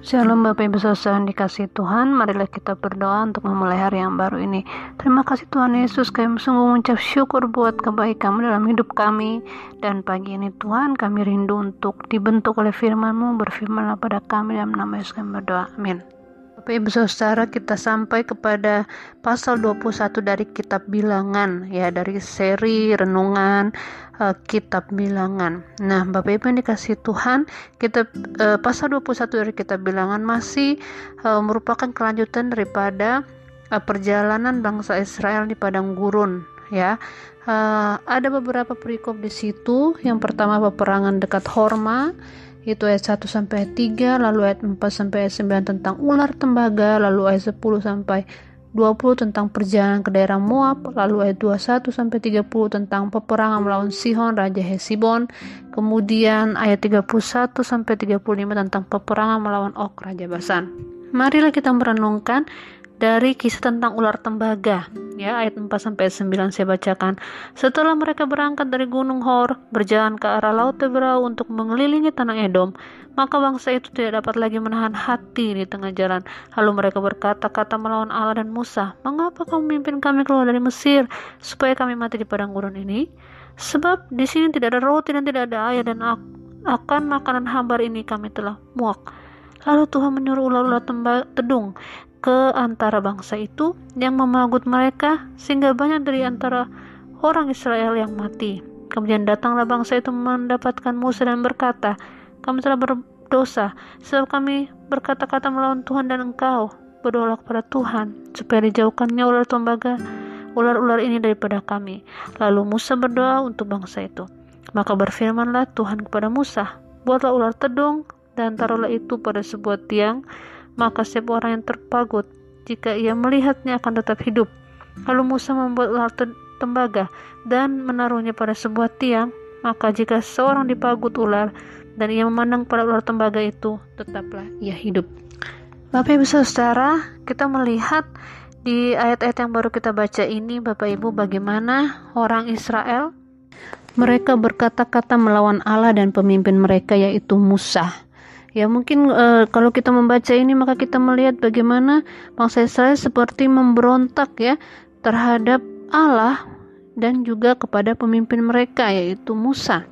Shalom Bapak Ibu Saudara dikasih Tuhan Marilah kita berdoa untuk memulai hari yang baru ini. Terima kasih Tuhan Yesus Kami sungguh mengucap syukur buat kebaikan dalam hidup kami. Dan pagi ini Tuhan kami rindu untuk dibentuk oleh firman-Mu Berfirmanlah pada kami dalam nama Yesus kami berdoa. Amin Bapak Ibu Saudara kita sampai kepada pasal 21 dari kitab bilangan ya dari seri renungan uh, kitab bilangan. Nah, Bapak Ibu yang dikasih Tuhan, kita uh, pasal 21 dari kitab bilangan masih uh, merupakan kelanjutan daripada uh, perjalanan bangsa Israel di padang gurun ya. Uh, ada beberapa perikop di situ. Yang pertama peperangan dekat Horma itu ayat 1 sampai 3 lalu ayat 4 sampai ayat 9 tentang ular tembaga lalu ayat 10 sampai 20 tentang perjalanan ke daerah Moab lalu ayat 21 sampai 30 tentang peperangan melawan Sihon raja Hesibon. Kemudian ayat 31 sampai 35 tentang peperangan melawan Ok raja Basan. Marilah kita merenungkan dari kisah tentang ular tembaga. Ya ayat 4 sampai 9 saya bacakan. Setelah mereka berangkat dari gunung Hor berjalan ke arah laut Tebrau untuk mengelilingi tanah Edom maka bangsa itu tidak dapat lagi menahan hati di tengah jalan. Lalu mereka berkata-kata melawan Allah dan Musa mengapa kamu memimpin kami keluar dari Mesir supaya kami mati di padang gurun ini? Sebab di sini tidak ada roti dan tidak ada air dan akan makanan hambar ini kami telah muak. Lalu Tuhan menyuruh ular-ular tedung ke antara bangsa itu yang memagut mereka sehingga banyak dari antara orang Israel yang mati. Kemudian datanglah bangsa itu mendapatkan Musa dan berkata, kami telah berdosa sebab kami berkata-kata melawan Tuhan dan engkau. Berdoalah kepada Tuhan supaya dijauhkannya ular tembaga ular-ular ini daripada kami. Lalu Musa berdoa untuk bangsa itu. Maka berfirmanlah Tuhan kepada Musa, buatlah ular tedung dan taruhlah itu pada sebuah tiang maka setiap orang yang terpagut jika ia melihatnya akan tetap hidup. Lalu Musa membuat ular tembaga dan menaruhnya pada sebuah tiang, maka jika seorang dipagut ular dan ia memandang pada ular tembaga itu, tetaplah ia hidup. Bapak Ibu Saudara, kita melihat di ayat-ayat yang baru kita baca ini, Bapak Ibu, bagaimana orang Israel mereka berkata-kata melawan Allah dan pemimpin mereka yaitu Musa. Ya mungkin uh, kalau kita membaca ini maka kita melihat bagaimana bangsa Israel seperti memberontak ya terhadap Allah dan juga kepada pemimpin mereka yaitu Musa.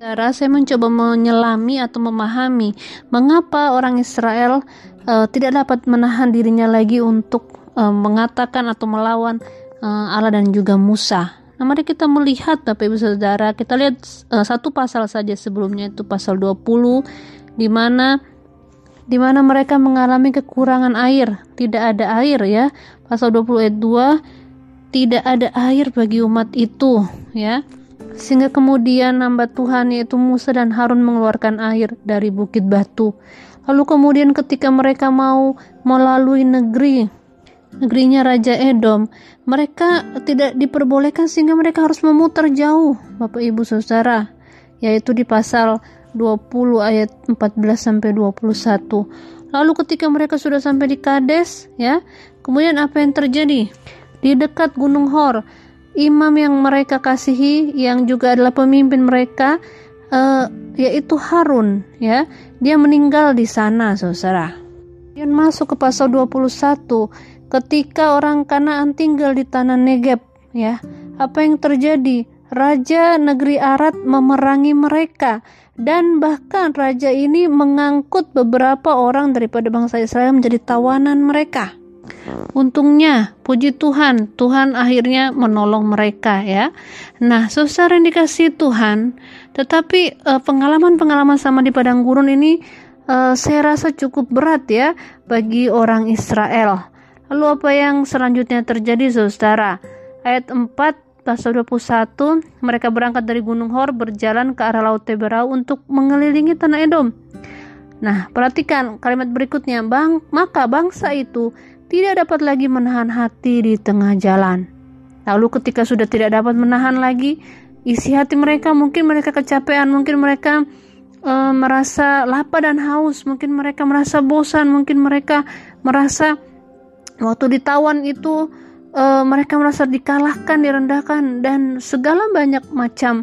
Saya mencoba menyelami atau memahami mengapa orang Israel uh, tidak dapat menahan dirinya lagi untuk uh, mengatakan atau melawan uh, Allah dan juga Musa. Nah, mari kita melihat Bapak Ibu Saudara, kita lihat uh, satu pasal saja sebelumnya itu pasal 20 di mana di mana mereka mengalami kekurangan air, tidak ada air ya. Pasal 20 ayat 2 tidak ada air bagi umat itu ya. Sehingga kemudian hamba Tuhan yaitu Musa dan Harun mengeluarkan air dari bukit batu. Lalu kemudian ketika mereka mau melalui negeri negerinya Raja Edom, mereka tidak diperbolehkan sehingga mereka harus memutar jauh, Bapak Ibu Saudara, yaitu di pasal 20 ayat 14 sampai 21. Lalu ketika mereka sudah sampai di Kades, ya, kemudian apa yang terjadi? Di dekat Gunung Hor, imam yang mereka kasihi yang juga adalah pemimpin mereka uh, yaitu Harun, ya. Dia meninggal di sana, Saudara. Kemudian masuk ke pasal 21, ketika orang Kanaan tinggal di tanah Negeb, ya. Apa yang terjadi? Raja negeri Arad memerangi mereka dan bahkan raja ini mengangkut beberapa orang daripada bangsa Israel menjadi tawanan mereka. Untungnya, puji Tuhan, Tuhan akhirnya menolong mereka ya. Nah, saudara yang dikasih Tuhan, tetapi eh, pengalaman-pengalaman sama di padang gurun ini uh, saya rasa cukup berat ya bagi orang Israel. Lalu apa yang selanjutnya terjadi saudara? Ayat 4 pasal 21, mereka berangkat dari Gunung Hor berjalan ke arah Laut Teberau untuk mengelilingi tanah Edom. Nah, perhatikan kalimat berikutnya, bang, maka bangsa itu tidak dapat lagi menahan hati di tengah jalan. Lalu ketika sudah tidak dapat menahan lagi isi hati mereka, mungkin mereka kecapean, mungkin mereka e, merasa lapar dan haus, mungkin mereka merasa bosan, mungkin mereka merasa waktu ditawan itu uh, mereka merasa dikalahkan, direndahkan dan segala banyak macam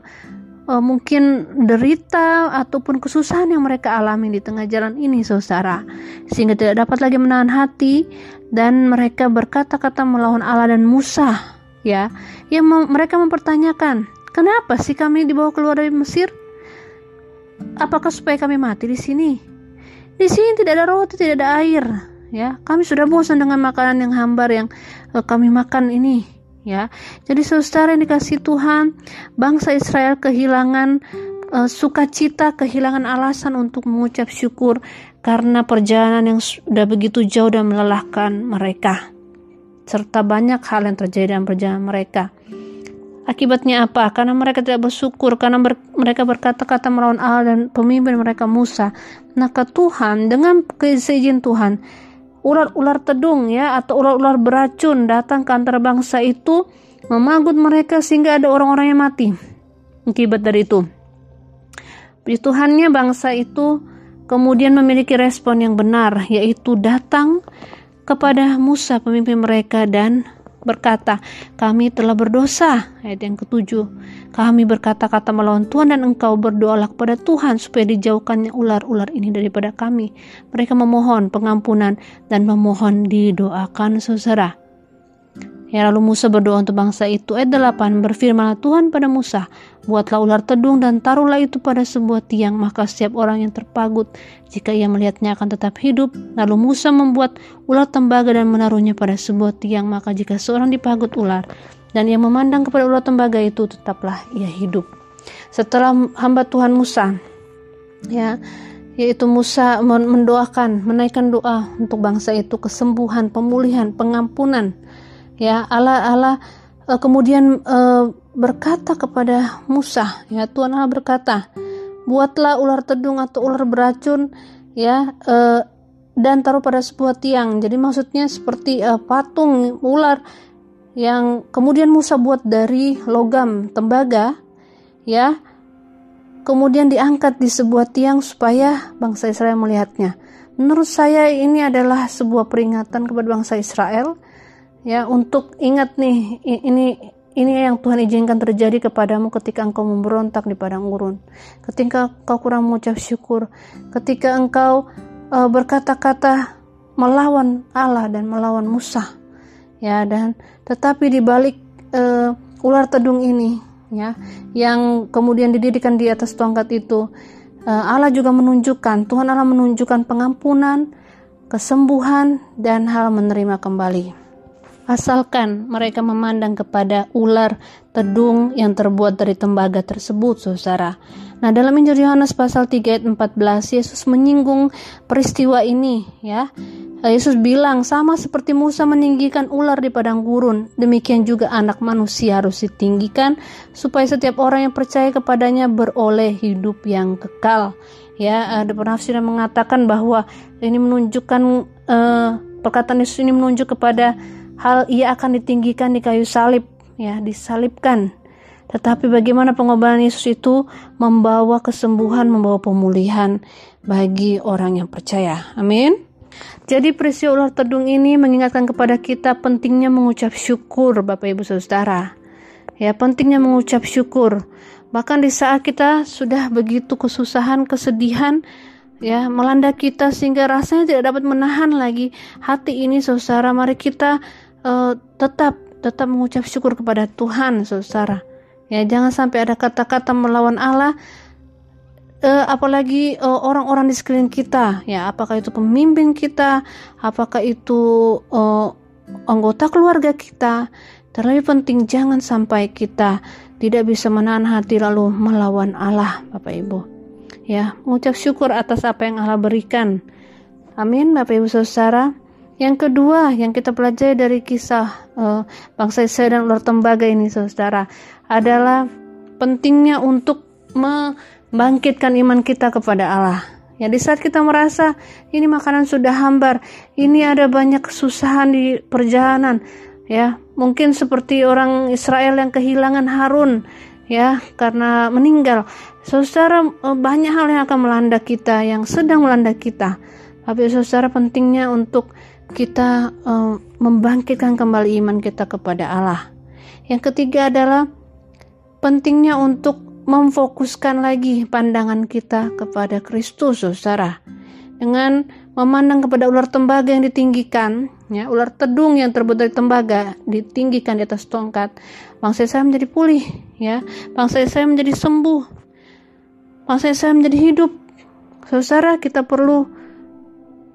uh, mungkin derita ataupun kesusahan yang mereka alami di tengah jalan ini saudara. Sehingga tidak dapat lagi menahan hati dan mereka berkata-kata melawan Allah dan Musa ya yang mem mereka mempertanyakan kenapa sih kami dibawa keluar dari Mesir? Apakah supaya kami mati di sini? Di sini tidak ada roti tidak ada air ya kami sudah bosan dengan makanan yang hambar yang uh, kami makan ini ya. Jadi saudara yang dikasih Tuhan, bangsa Israel kehilangan uh, sukacita, kehilangan alasan untuk mengucap syukur karena perjalanan yang sudah begitu jauh dan melelahkan mereka. Serta banyak hal yang terjadi dalam perjalanan mereka. Akibatnya apa? Karena mereka tidak bersyukur, karena ber, mereka berkata-kata melawan Allah dan pemimpin mereka Musa. Maka Tuhan dengan keizin Tuhan ular-ular tedung ya atau ular-ular beracun datang ke antara bangsa itu memanggut mereka sehingga ada orang-orang yang mati akibat dari itu. Tuhannya bangsa itu kemudian memiliki respon yang benar yaitu datang kepada Musa pemimpin mereka dan berkata, kami telah berdosa. Ayat yang ketujuh, kami berkata-kata melawan Tuhan dan engkau berdoalah kepada Tuhan supaya dijauhkannya ular-ular ini daripada kami. Mereka memohon pengampunan dan memohon didoakan saudara. Ya lalu Musa berdoa untuk bangsa itu. Ayat 8 berfirmanlah Tuhan pada Musa, buatlah ular tedung dan taruhlah itu pada sebuah tiang, maka setiap orang yang terpagut jika ia melihatnya akan tetap hidup. Lalu Musa membuat ular tembaga dan menaruhnya pada sebuah tiang, maka jika seorang dipagut ular dan ia memandang kepada ular tembaga itu tetaplah ia hidup. Setelah hamba Tuhan Musa ya yaitu Musa mendoakan, menaikkan doa untuk bangsa itu kesembuhan, pemulihan, pengampunan ya Allah Allah uh, kemudian uh, berkata kepada Musa ya Tuhan Allah berkata buatlah ular tedung atau ular beracun ya uh, dan taruh pada sebuah tiang. Jadi maksudnya seperti uh, patung ular yang kemudian Musa buat dari logam tembaga ya kemudian diangkat di sebuah tiang supaya bangsa Israel melihatnya. Menurut saya ini adalah sebuah peringatan kepada bangsa Israel ya untuk ingat nih ini ini yang Tuhan izinkan terjadi kepadamu ketika engkau memberontak di padang gurun ketika engkau kurang mengucap syukur. Ketika engkau uh, berkata-kata melawan Allah dan melawan Musa. Ya dan tetapi di balik uh, ular tedung ini ya yang kemudian didirikan di atas tongkat itu uh, Allah juga menunjukkan Tuhan Allah menunjukkan pengampunan kesembuhan dan hal menerima kembali asalkan mereka memandang kepada ular tedung yang terbuat dari tembaga tersebut, saudara. Nah, dalam Injil Yohanes pasal 3 ayat 14, Yesus menyinggung peristiwa ini, ya. Yesus bilang, sama seperti Musa meninggikan ular di padang gurun, demikian juga anak manusia harus ditinggikan, supaya setiap orang yang percaya kepadanya beroleh hidup yang kekal. Ya, ada penafsiran mengatakan bahwa ini menunjukkan uh, perkataan Yesus ini menunjuk kepada hal ia akan ditinggikan di kayu salib, ya, disalibkan. Tetapi bagaimana pengobatan Yesus itu membawa kesembuhan, membawa pemulihan bagi orang yang percaya. Amin. Jadi peristiwa ular tedung ini mengingatkan kepada kita pentingnya mengucap syukur Bapak Ibu Saudara. Ya, pentingnya mengucap syukur. Bahkan di saat kita sudah begitu kesusahan, kesedihan, ya melanda kita sehingga rasanya tidak dapat menahan lagi hati ini saudara mari kita uh, tetap tetap mengucap syukur kepada Tuhan saudara. Ya jangan sampai ada kata-kata melawan Allah uh, apalagi orang orang-orang di sekeliling kita. Ya apakah itu pemimpin kita apakah itu uh, anggota keluarga kita. Terlebih penting jangan sampai kita tidak bisa menahan hati lalu melawan Allah Bapak Ibu. Ya mengucap syukur atas apa yang Allah berikan. Amin Bapak Ibu Saudara yang kedua yang kita pelajari dari kisah uh, bangsa Israel dan ular tembaga ini saudara adalah pentingnya untuk membangkitkan iman kita kepada Allah. Ya di saat kita merasa ini makanan sudah hambar, ini ada banyak kesusahan di perjalanan, ya mungkin seperti orang Israel yang kehilangan Harun, ya karena meninggal. Saudara eh, banyak hal yang akan melanda kita, yang sedang melanda kita. Tapi saudara pentingnya untuk kita uh, membangkitkan kembali iman kita kepada Allah. Yang ketiga adalah pentingnya untuk memfokuskan lagi pandangan kita kepada Kristus, saudara. Dengan memandang kepada ular tembaga yang ditinggikan, ya, ular tedung yang terbuat dari tembaga ditinggikan di atas tongkat, bangsa saya menjadi pulih, ya, bangsa saya menjadi sembuh, bangsa saya menjadi hidup. Saudara, kita perlu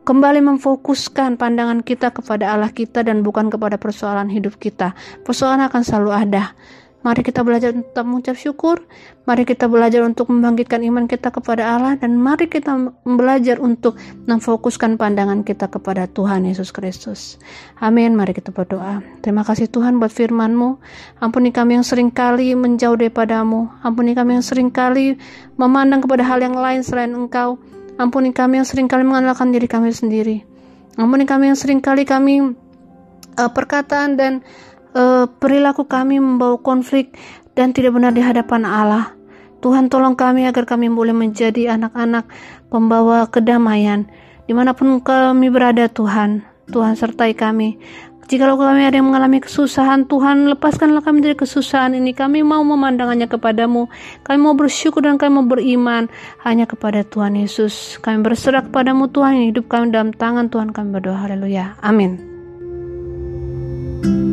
kembali memfokuskan pandangan kita kepada Allah kita dan bukan kepada persoalan hidup kita. Persoalan akan selalu ada. Mari kita belajar untuk mengucap syukur. Mari kita belajar untuk membangkitkan iman kita kepada Allah dan mari kita belajar untuk memfokuskan pandangan kita kepada Tuhan Yesus Kristus. Amin. Mari kita berdoa. Terima kasih Tuhan buat firman-Mu. Ampuni kami yang sering kali menjauh daripadamu. Ampuni kami yang sering kali memandang kepada hal yang lain selain Engkau. Ampuni kami yang sering kali mengandalkan diri kami sendiri. Ampuni kami yang sering kali kami uh, perkataan dan uh, perilaku kami membawa konflik dan tidak benar di hadapan Allah. Tuhan tolong kami agar kami boleh menjadi anak-anak pembawa kedamaian di mana pun kami berada Tuhan. Tuhan sertai kami. Jikalau kami ada yang mengalami kesusahan, Tuhan lepaskanlah kami dari kesusahan ini. Kami mau memandangannya kepadamu. Kami mau bersyukur dan kami mau beriman hanya kepada Tuhan Yesus. Kami berserah kepadamu Tuhan, hidup kami dalam tangan Tuhan kami berdoa. Haleluya. Amin. thank you